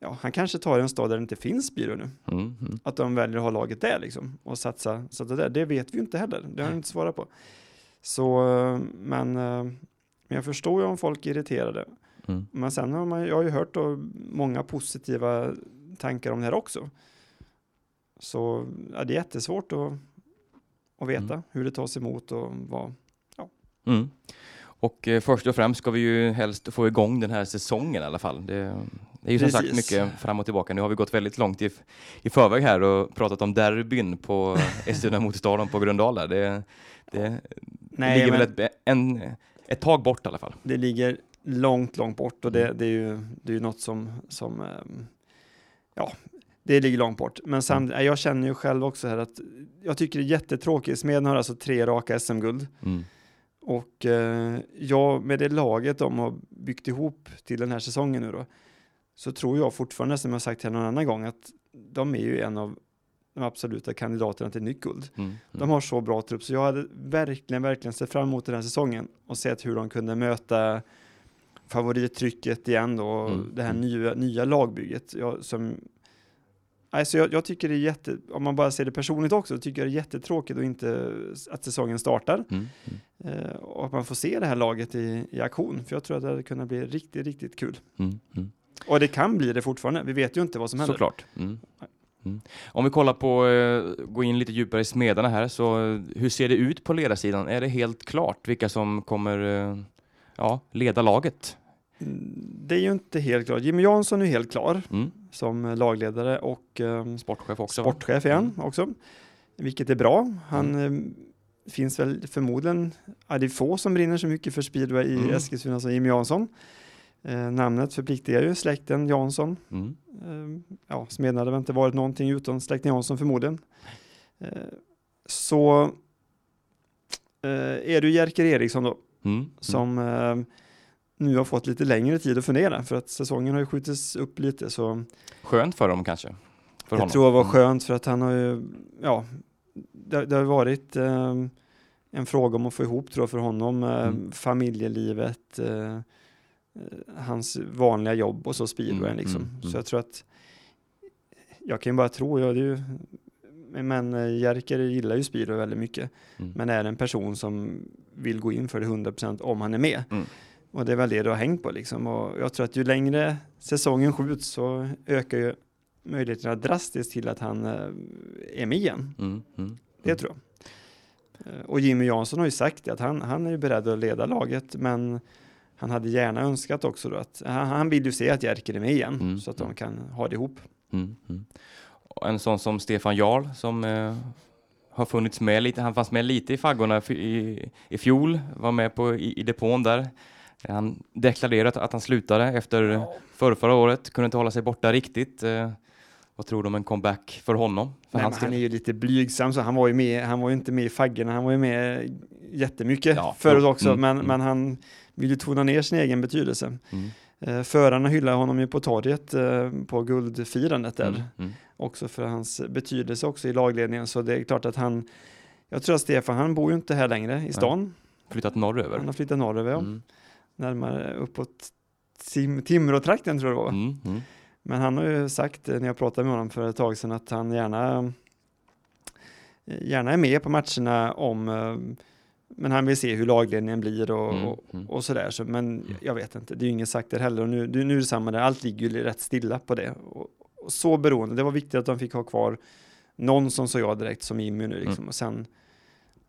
ja, han kanske tar en stad där det inte finns byrå nu, Mm. Mm. att de väljer att ha laget där liksom och satsa, satsa där. Det vet vi ju inte heller, det har jag inte svarat på. Så, eh, men, men jag förstår ju om folk är irriterade. Mm. Men sen har man, jag har ju hört då många positiva tankar om det här också. Så ja, det är jättesvårt att, att veta Mm. hur det tas emot och vad. Mm. Och eh, först och främst ska vi ju helst få igång den här säsongen i alla fall. Det, det är ju som sagt Precis. mycket fram och tillbaka. Nu har vi gått väldigt långt i, i förväg här och pratat om derbyn på Eskilstuna mot Stadion på Gröndal. där. Det, det Nej, ligger men väl ett, en, ett tag bort i alla fall. det ligger långt, långt bort och det, Mm. det är ju, det är ju något som, som ehm, ja, det ligger långt bort. Men samtidigt, jag känner ju själv också här att jag tycker det är jättetråkigt. Smeden har alltså tre raka SM-guld. Mm. Och eh, jag, med det laget de har byggt ihop till den här säsongen nu då, så tror jag fortfarande, som jag sagt här någon annan gång, att de är ju en av de absoluta kandidaterna till nytt guld. Mm. De har så bra trupp, så jag hade verkligen, verkligen sett fram emot den här säsongen och sett hur de kunde möta favorittrycket igen då, och Mm, det här mm. nya, nya lagbygget. Jag, som, alltså jag, jag tycker det är jätte, om man bara ser det personligt också, så tycker jag det är jättetråkigt och inte att säsongen startar. Mm. Mm. Eh, och att man får se det här laget i, i aktion. För jag tror att det hade kunnat bli riktigt, riktigt kul. Mm. Mm. Och det kan bli det fortfarande. Vi vet ju inte vad som händer. Såklart. Mm. Mm. Om vi kollar på, eh, gå in lite djupare i smederna här, så eh, hur ser det ut på ledarsidan? Är det helt klart vilka som kommer eh, ja, leda laget? Mm, Det är ju inte helt klart. Jimmy Jansson är helt klar Mm. som lagledare och eh, Sportchef också? sportchef är han också. Vilket är bra. Han Mm. eh, finns väl förmodligen, ja, det är få som brinner så mycket för speedway i Mm. Eskilstuna som Jimmy Jansson. Eh, namnet förpliktigar ju släkten Jansson. Mm. Eh, ja, Smeden hade väl inte varit någonting utan släkten Jansson förmodligen. Eh, så eh, är du Jerker Eriksson då, Mm. som eh, nu har fått lite längre tid att fundera för att säsongen har ju skjutits upp lite så Skönt för dem kanske? För jag honom. tror det var Mm. skönt för att han har ju, ja, det, det har varit eh, en fråga om att få ihop tror jag för honom, Mm. familjelivet, hans vanliga jobb och så speedwayen Mm, liksom. mm, mm. Så jag tror att, jag kan ju bara tro, ja, det ju, men eh, Jerker gillar ju speedway väldigt mycket, Mm. men är en person som vill gå in för det 100% om han är med. Mm. Och det är väl det det har hängt på liksom. Och jag tror att ju längre säsongen skjuts så ökar ju möjligheterna drastiskt till att han eh, är med igen. Mm, mm. Det tror jag. Eh, Och Jimmy Jansson har ju sagt det, att han, han är ju beredd att leda laget, men han hade gärna önskat också då att han, han vill ju se att Jerker är med igen Mm, så att de kan ha det ihop. Mm, mm. En sån som Stefan Jarl som eh, har funnits med lite, han fanns med lite i faggorna i, i fjol, var med på, i, i depån där. Han deklarerade att han slutade efter förra, förra året, kunde inte hålla sig borta riktigt. Eh, vad tror du om en comeback för honom? För hans han är ju lite blygsam, så han var ju med, han var ju inte med i faggorna, han var ju med jättemycket Ja, förut jo, också, mm, men, mm. men han vill ju tona ner sin egen betydelse. Mm, Eh, förarna hyllar honom ju på torget eh, på guldfirandet där. mm, mm. också för hans betydelse också i lagledningen. Så det är klart att han, jag tror att Stefan, han bor ju inte här längre i stan. Flyttat norröver. Han har flyttat norröver, ja. Mm, närmare uppåt Tim, Timråtrakten tror jag det var. mm, mm. Men han har ju sagt eh, när jag pratade med honom för ett tag sedan att han gärna eh, gärna är med på matcherna om eh, men han vill se hur lagledningen blir och, Mm, och, mm. och sådär. Så, men jag vet inte, det är ju inget sagt där heller. Och nu, nu är det samma där, allt ligger ju rätt stilla på det. Och, och så beroende, det var viktigt att de fick ha kvar någon som sa jag direkt som Jimmy nu liksom. Mm. Och sen,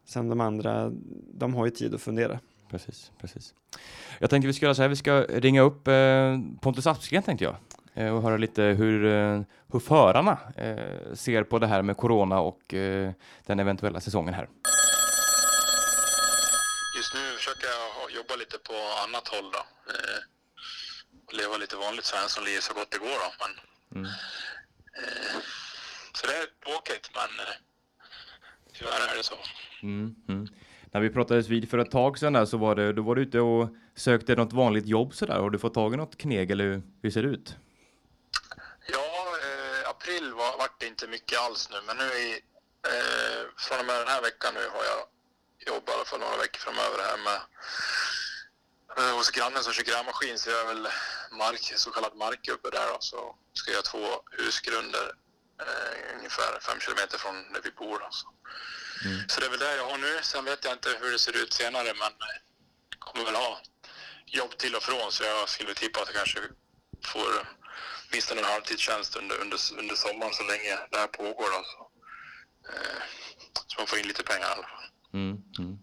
sen de andra, de har ju tid att fundera. Precis, precis. Jag tänkte vi ska göra så här, vi ska ringa upp eh, Pontus Aspgren tänkte jag eh, och höra lite hur, eh, hur förarna eh, ser på det här med corona och eh, den eventuella säsongen här. Just nu försöker jag jobba lite på annat håll då. Eh, leva lite vanligt svenssonliv så gott det går då. Men, Mm. eh, så det är tråkigt men eh, tyvärr är det så. Mm, mm. När vi pratades vid för ett tag sedan där, så var det, då var du ute och sökte något vanligt jobb sådär. Har du fått tag i något kneg eller hur, ser det ut? Ja, eh, april var, vart det inte mycket alls nu, men nu i, eh, från och med den här veckan nu har jag alla fall några veckor framöver här med eh, hos grannen som kör grävmaskin så jag är väl mark, så kallad markgubbe där då, så ska jag två husgrunder eh, ungefär fem kilometer från där vi bor. Då, så. så det är väl det jag har nu. Sen vet jag inte hur det ser ut senare, men eh, kommer väl ha jobb till och från så jag skulle tippa att jag kanske får åtminstone en halvtidstjänst under, under, under sommaren så länge det här pågår. Då, så. Eh, så man får in lite pengar i alla fall. Mm, mm.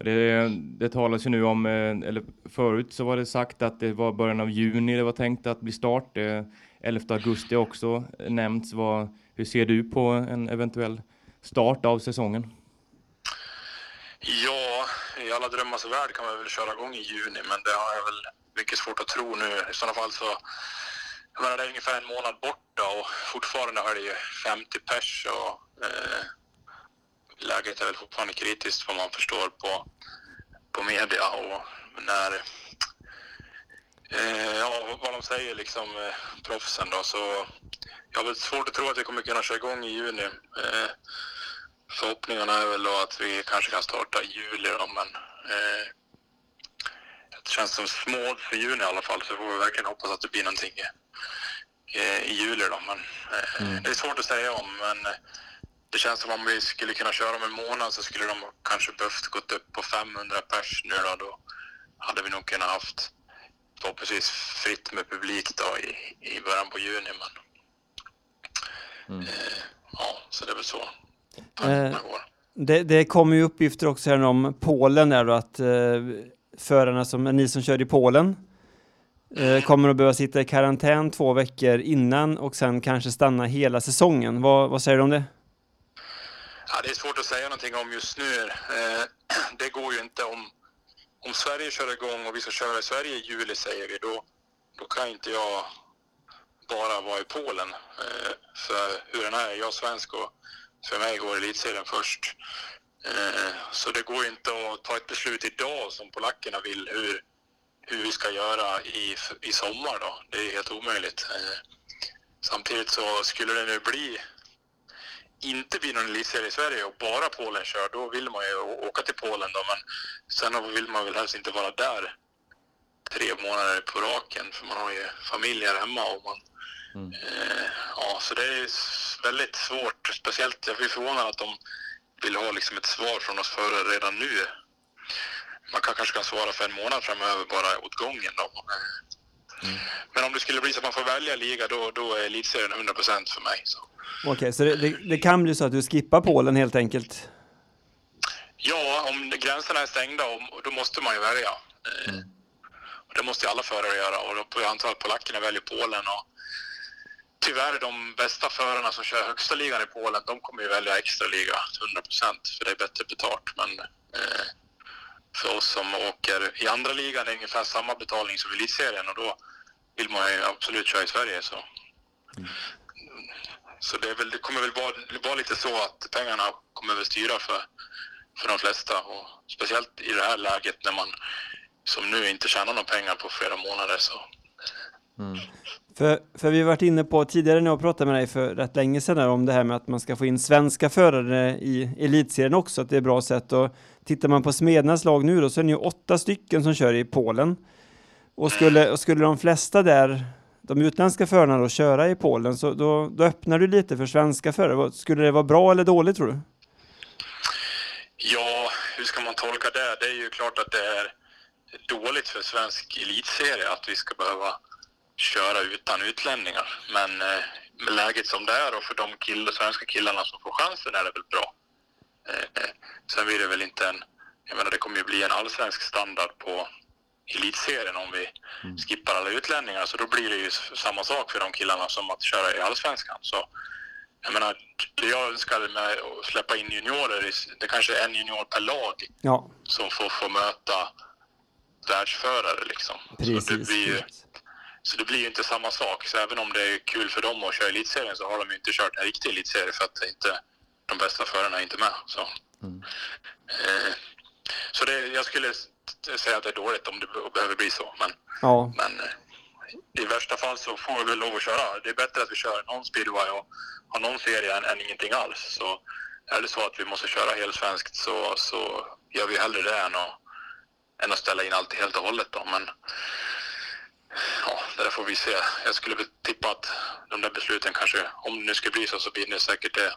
Det, det talas ju nu om, eh, eller förut så var det sagt att det var början av juni det var tänkt att bli start. Eh, 11 augusti har också nämnts. Vad, hur ser du på en eventuell start av säsongen? Ja, i alla drömmars värld kan man väl köra igång i juni, men det har jag väl mycket svårt att tro nu. I sådana fall så, jag menar det är ungefär en månad borta och fortfarande är det ju 50 pers och eh, läget är väl fortfarande kritiskt vad man förstår på, på media och när eh, ja, vad de säger liksom eh, proffsen då så jag har väl svårt att tro att vi kommer kunna köra igång i juni. Eh, förhoppningarna är väl då att vi kanske kan starta i juli då, men eh, det känns som små för juni i alla fall, så får vi verkligen hoppas att det blir någonting i, i juli då. Men eh, det är svårt att säga om, men eh, det känns som om vi skulle kunna köra om en månad så skulle de kanske behövt gått upp på 500 pers nu då. Då hade vi nog kunnat haft förhoppningsvis fritt med publik då i, i början på juni. Men, eh, ja, så det är väl så tankarna går. Det, det kommer ju uppgifter också här om Polen där då, att eh, förarna som, ni som kör i Polen eh, kommer att behöva sitta i karantän två veckor innan och sen kanske stanna hela säsongen. Vad, vad säger du om det? Ja, det är svårt att säga någonting om just nu. Eh, det går ju inte om, om Sverige kör igång och vi ska köra i Sverige i juli säger vi, då, då kan inte jag bara vara i Polen. Eh, för hur den är, jag är svensk och för mig går elitserien först. Eh, så det går inte att ta ett beslut idag som polackerna vill hur, hur vi ska göra i, i sommar då. Det är helt omöjligt. Eh, samtidigt så skulle det nu bli inte blir någon elitserie i Sverige och bara Polen kör, då vill man ju åka till Polen då. Men sen vill man väl helst inte vara där tre månader på raken för man har ju familjer hemma och man... Eh, ja, så det är väldigt svårt. Speciellt, jag blir förvånad att de vill ha liksom ett svar från oss förare redan nu. man kan, kanske kan svara för en månad framöver bara åt gången. Då. Mm. Men om det skulle bli så att man får välja liga, då, då är elitserien 100 procent för mig. Så. Okej, okay, så det, det, det, kan bli så att du skippar Polen helt enkelt? Ja, om gränserna är stängda, då måste man ju välja. Eh, mm. Och det måste alla förare göra och då jag antar att polackerna väljer Polen. Och tyvärr de bästa förarna som kör högsta ligan i Polen, de kommer ju välja extra liga 100 procent, för det är bättre betalt. Men eh, för oss som åker i andra ligan är det ungefär samma betalning som elitserien och då vill man ju absolut köra i Sverige. Så, mm. så det, väl, det kommer väl vara, vara, lite så att pengarna kommer väl styra för, för de flesta och speciellt i det här läget när man som nu inte tjänar några pengar på flera månader. Så. Mm. För, för vi har varit inne på tidigare när jag pratade med dig för rätt länge sedan om det här med att man ska få in svenska förare i elitserien också, att det är ett bra sätt. Och tittar man på Smednas lag nu då så är det ju åtta stycken som kör i Polen. Och skulle, och skulle de flesta där, de utländska förarna då, köra i Polen så då, då öppnar du lite för svenska förare. Skulle det vara bra eller dåligt tror du? Ja, hur ska man tolka det? Det är ju klart att det är dåligt för svensk elitserie att vi ska behöva köra utan utlänningar. Men eh, med läget som det är och för de kill svenska killarna som får chansen är det väl bra. Eh, eh, sen blir det väl inte en... Jag menar, det kommer ju bli en allsvensk standard på elitserien om vi mm. skippar alla utlänningar. Så då blir det ju samma sak för de killarna som att köra i allsvenskan. Så jag menar, det jag önskar med att släppa in juniorer, det kanske är en junior per lag ja. som får, får möta världsförare liksom. Precis. Så det blir ju, så det blir ju inte samma sak. Så även om det är kul för dem att köra elitserien så har de ju inte kört en riktig elitserie för att inte, de bästa förarna är inte med. Så, mm. eh, så det, jag skulle säga att det är dåligt om det behöver bli så. Men, ja. men eh, i värsta fall så får vi väl lov att köra. Det är bättre att vi kör någon speedway och har någon serie än, än ingenting alls. Så är det så att vi måste köra helsvenskt så, så gör vi hellre det än att, än att ställa in allt helt och hållet. Då. Men ja, det där får vi se. Jag skulle väl tippa att de där besluten kanske, om det nu skulle bli så, så blir det säkert det.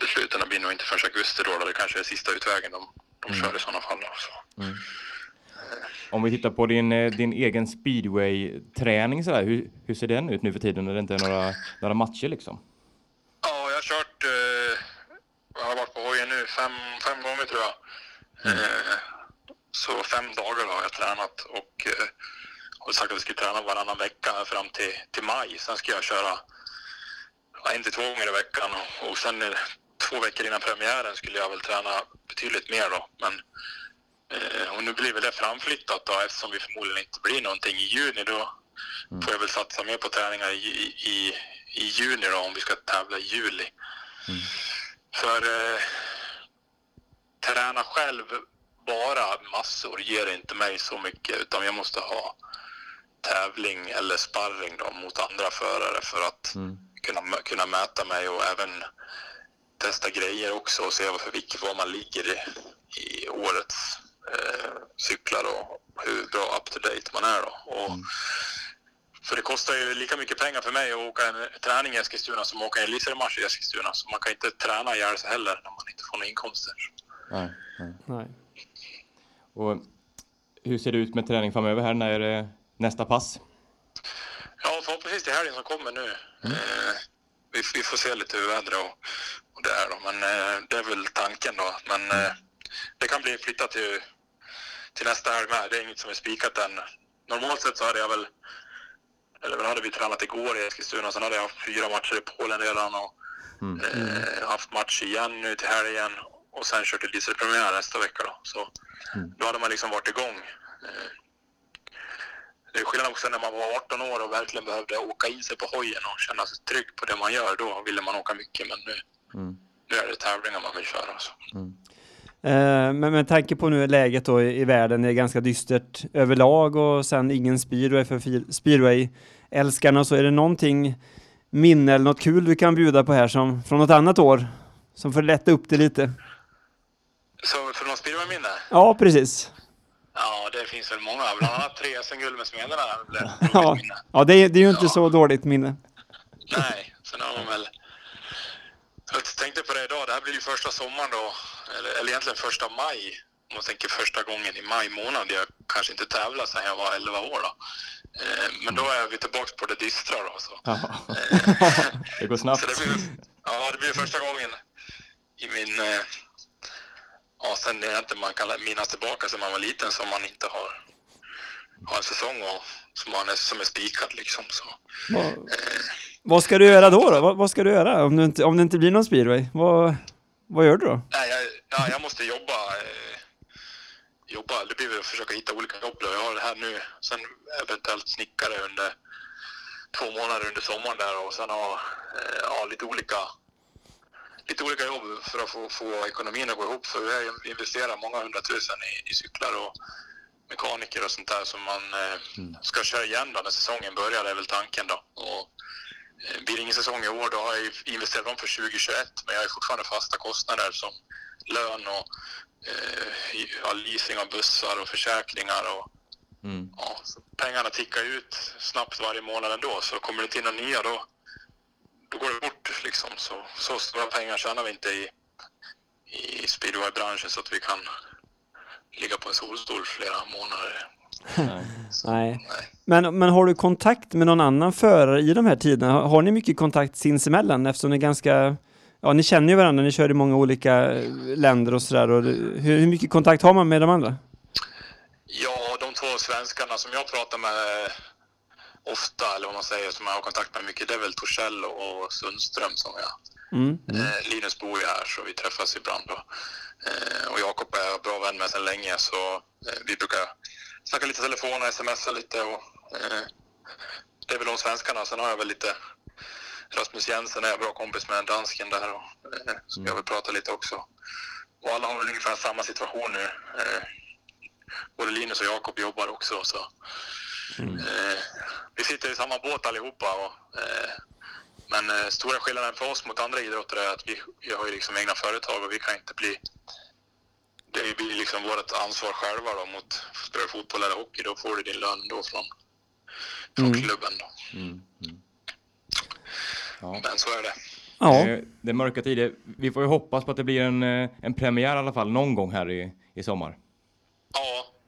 Besluten blir nog inte förrän augusti då, då det kanske är sista utvägen de, de mm. kör i sådana fall. Så. Mm. Om vi tittar på din, eh, din egen speedway-träning, så hur, hur ser den ut nu för tiden när det inte är några, några matcher liksom? Ja, jag har kört, eh, jag har varit på hojen nu fem, fem gånger tror jag. Mm. Eh, så fem dagar har jag tränat och eh, har sagt att jag ska träna varannan vecka fram till, till maj. Sen ska jag köra en till två gånger i veckan och, och sen två veckor innan premiären skulle jag väl träna betydligt mer då. Men, eh, och nu blir väl det framflyttat då eftersom vi förmodligen inte blir någonting i juni då mm. får jag väl satsa mer på träningar i, i, i juni då om vi ska tävla i juli. Mm. För eh, träna själv bara massor ger inte mig så mycket utan jag måste ha tävling eller sparring då, mot andra förare för att mm. kunna, kunna mäta mig och även testa grejer också och se för vilket var man ligger i, i årets eh, cyklar och hur bra up to date man är. Då. Och, mm. För det kostar ju lika mycket pengar för mig att åka en träning i Eskilstuna som att åka en elitseriematch i Eskilstuna. Så man kan inte träna ihjäl sig heller när man inte får några inkomster. Nej, nej. nej. Och hur ser det ut med träning framöver här? När är det nästa pass? Ja, förhoppningsvis till helgen som kommer nu. Mm. Eh, vi, vi, får se lite hur vädret och, och det är då. Men eh, det är väl tanken då. Men mm. eh, det kan bli flyttat till, till nästa helg med. Det är inget som är spikat än. Normalt sett så hade jag väl, eller hade vi tränat igår i Eskilstuna, sen hade jag haft fyra matcher i Polen redan och mm. eh, haft match igen nu till helgen och sen kört till dieselpremiär nästa vecka då. Så mm. då hade man liksom varit igång. Eh, det är skillnad också när man var 18 år och verkligen behövde åka in sig på hojen och känna sig trygg på det man gör. Då ville man åka mycket, men nu, mm. nu är det tävlingar man vill köra. Så. Mm. Eh, men med tanke på nu läget då i, i världen är ganska dystert överlag och sen ingen speedway för speedway-älskarna så är det någonting minne eller något kul du kan bjuda på här som från något annat år som får lätta upp det lite? Så för något speedway-minne? Ja, precis. Ja, det finns väl många. Bland annat tre SM-guld med Smederna. ja, ja det, är, det är ju inte ja. så dåligt minne. Nej, sen har man väl... Jag tänkte på det idag. Det här blir ju första sommaren då, eller, eller egentligen första maj om man tänker första gången i maj månad, jag kanske inte tävlat sedan jag var 11 år då. Eh, men då är vi tillbaka på det dystra då. Så. Ja. det går snabbt. Så det blir, ja, det blir första gången i min... Ja, sen är inte man kan minnas tillbaka sen man var liten som man inte har, har en säsong och som, man är, som är spikad liksom. Så. Vad, Eh, vad ska du göra då? då? Vad, vad ska du göra om, du inte, om det inte blir någon speedway? Vad, vad gör du då? nej, jag, ja, jag måste jobba. Eh, jobba. Det blir väl att försöka hitta olika jobb. Då. Jag har det här nu. Sen eventuellt snickare under två månader under sommaren där och sen ha eh, ja, lite olika lite olika jobb för att få, få ekonomin att gå ihop. För vi har investerat många hundratusen i, i cyklar och mekaniker och sånt där som man eh, ska köra igen då när säsongen börjar, är väl tanken då. Och, eh, blir det ingen säsong i år då har jag investerat dem för 2021 men jag har fortfarande fasta kostnader som lön och eh, leasing av bussar och försäkringar och Mm. ja, pengarna tickar ut snabbt varje månad ändå så kommer det till några nya då, då går det bort liksom. Så, så stora pengar tjänar vi inte i, i speedwaybranschen så att vi kan ligga på en solstol flera månader. Nej. Nej. Nej. Men, men har du kontakt med någon annan förare i de här tiderna? Har, har ni mycket kontakt sinsemellan eftersom ni är ganska Ja, ni känner ju varandra, ni kör i många olika eh, länder och sådär. Hur, hur mycket kontakt har man med de andra? Ja, de två svenskarna som jag pratar med ofta, eller vad man säger, som jag har kontakt med mycket, det är väl Torssell och Sundström som jag Mm. Eh, Linus bor ju här så vi träffas ibland. Då. Eh, och Jakob är jag bra vän med sedan länge så eh, vi brukar snacka lite telefon och smsa lite. Och, det är väl de svenskarna. Sen har jag väl lite Rasmus Jensen är jag bra kompis med, dansken där. Och, som jag vill prata lite också. Och alla har väl ungefär samma situation nu. Både Linus och Jakob jobbar också. Så, eh, vi sitter i samma båt allihopa. Och, eh, men eh, stora skillnaden för oss mot andra idrottare är att vi, vi har ju liksom egna företag och vi kan inte bli... Det blir liksom vårt ansvar själva då mot spelar fotboll eller hockey då får du din lön då från, från Mm. klubben. Då. Mm. Mm. Ja. Men så är det. Ja, Det är mörka tider. Vi får ju hoppas på att det blir en, en premiär i alla fall någon gång här i, i sommar.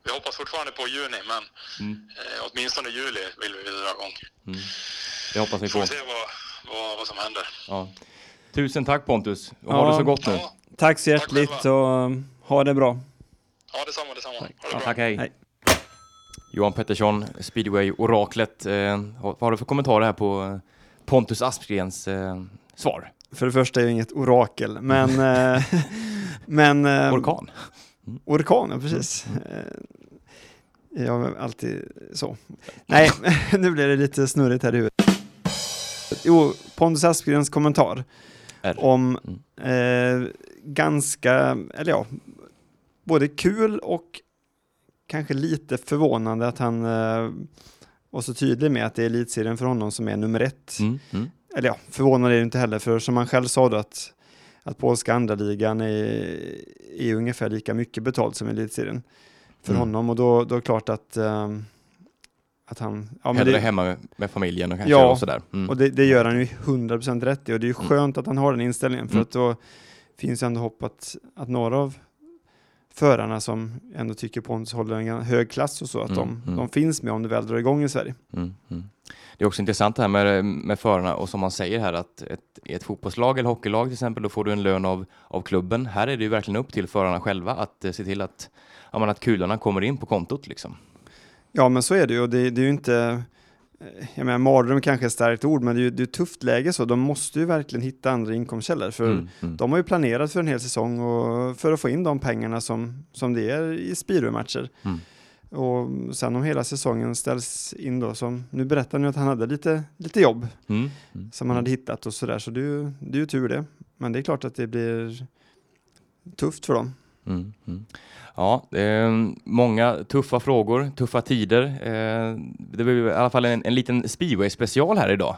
Vi hoppas fortfarande på juni men Mm. eh, åtminstone juli vill vi dra igång. Det hoppas vi Får på. vi se vad, vad, vad som händer. Ja. Tusen tack Pontus. Och ha Ja. det så gott nu. Ja, tack så Tack hjärtligt själva. och um, ha det bra. ja detsamma, detsamma. Ha det bra. tack, hej. Hej. Johan Pettersson, speedway-oraklet. Eh, vad har du för kommentarer här på eh, Pontus Asplgrens eh, svar? För det första är jag inget orakel, men... eh, men eh, Orkan? Orkan, ja precis. Eh, Jag är alltid så. Nej, nu blir det lite snurrigt här i huvudet. Jo, Pontus Asplgrens kommentar R. om eh, ganska, eller ja, både kul och kanske lite förvånande att han eh, var så tydlig med att det är elitserien för honom som är nummer ett. Mm. Mm. Eller ja, förvånande är det inte heller, för som han själv sa då att, att polska andra ligan är, är ungefär lika mycket betalt som elitserien för Mm. honom och då, då är det klart att, ehm, att han... Ja, Hellre det, hemma med, familjen och kanske Ja, och sådär. Mm. och det, det gör han ju 100% rätt i och det är ju Mm. skönt att han har den inställningen för Mm. att då finns ju ändå hopp att, att några av förarna som ändå tycker Pontus håller en hög klass och så, att Mm, de, de finns med om det väl drar igång i Sverige. Det är också intressant det här med, med förarna och som man säger här att ett, ett fotbollslag eller hockeylag till exempel, då får du en lön av, av klubben. Här är det ju verkligen upp till förarna själva att eh, se till att, ja, att kulorna kommer in på kontot liksom. Ja, men så är det ju och det, det är ju inte eh, jag menar, mardröm kanske är ett starkt ord, men det är ju det är ett tufft läge så. De måste ju verkligen hitta andra inkomstkällor, för Mm, mm. de har ju planerat för en hel säsong och för att få in de pengarna som, som det är i Speedway-matcher. Mm. Och sen om hela säsongen ställs in då, som nu berättar nu att han hade lite, lite jobb Mm, mm. som han hade hittat och sådär, så det är, ju, det är ju tur det. Men det är klart att det blir tufft för dem. Mm, mm. Ja, det är många tuffa frågor, tuffa tider. Eh, Det blir i alla fall en, en liten speedway-special här idag.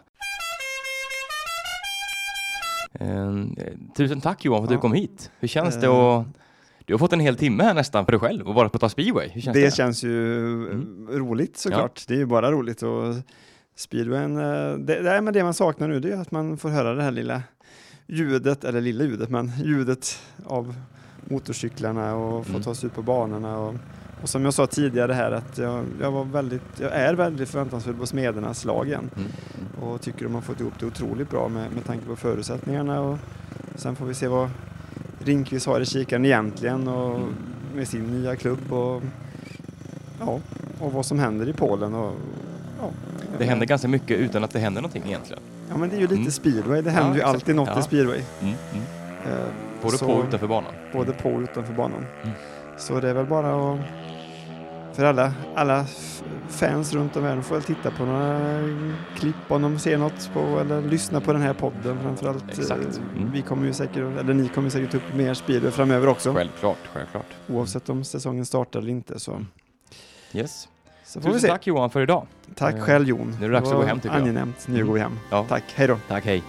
Eh, Tusen tack Johan för att du Ja. kom hit. Hur känns det att... Du har fått en hel timme här nästan för dig själv och vara på ta speedway. Hur känns det, det? känns ju Mm. roligt såklart. Det är ju bara roligt och speedwayen, eh, det, det, är men det man saknar nu det är att man får höra det här lilla ljudet, eller lilla ljudet, men ljudet av motorcyklarna och få Mm. ta sig ut på banorna. Och, och som jag sa tidigare här att jag, jag, var väldigt, jag är väldigt förväntansfull på Smedernas lag igen Mm. och tycker de har fått ihop det otroligt bra med, med tanke på förutsättningarna. Och sen får vi se vad Rinkvist har i kikaren egentligen och med sin nya klubb och, ja, och vad som händer i Polen. Och, ja. Det händer ganska mycket utan att det händer någonting egentligen. Ja men det är ju lite Mm. speedway, det Ja, händer ju exakt. alltid något Ja. i speedway. Mm. Mm. Eh, Både så- på och utanför banan. Både på och utanför banan. Mm. Så det är väl bara att för alla, alla fans runt om i världen får väl titta på några klipp om de ser något på eller lyssna på den här podden framförallt. Exakt. Eh, Mm. Vi kommer ju säkert, eller ni kommer säkert upp mer speedway framöver också. Självklart, självklart. Oavsett om säsongen startar eller inte så, Yes. så får vi Tusen se. tack Johan för idag. Tack Eh, själv Jon. nu är det dags att gå hem, tycker jag. Angenämt. Nu Mm. går vi hem. Ja. Tack, hej då. Tack, hej.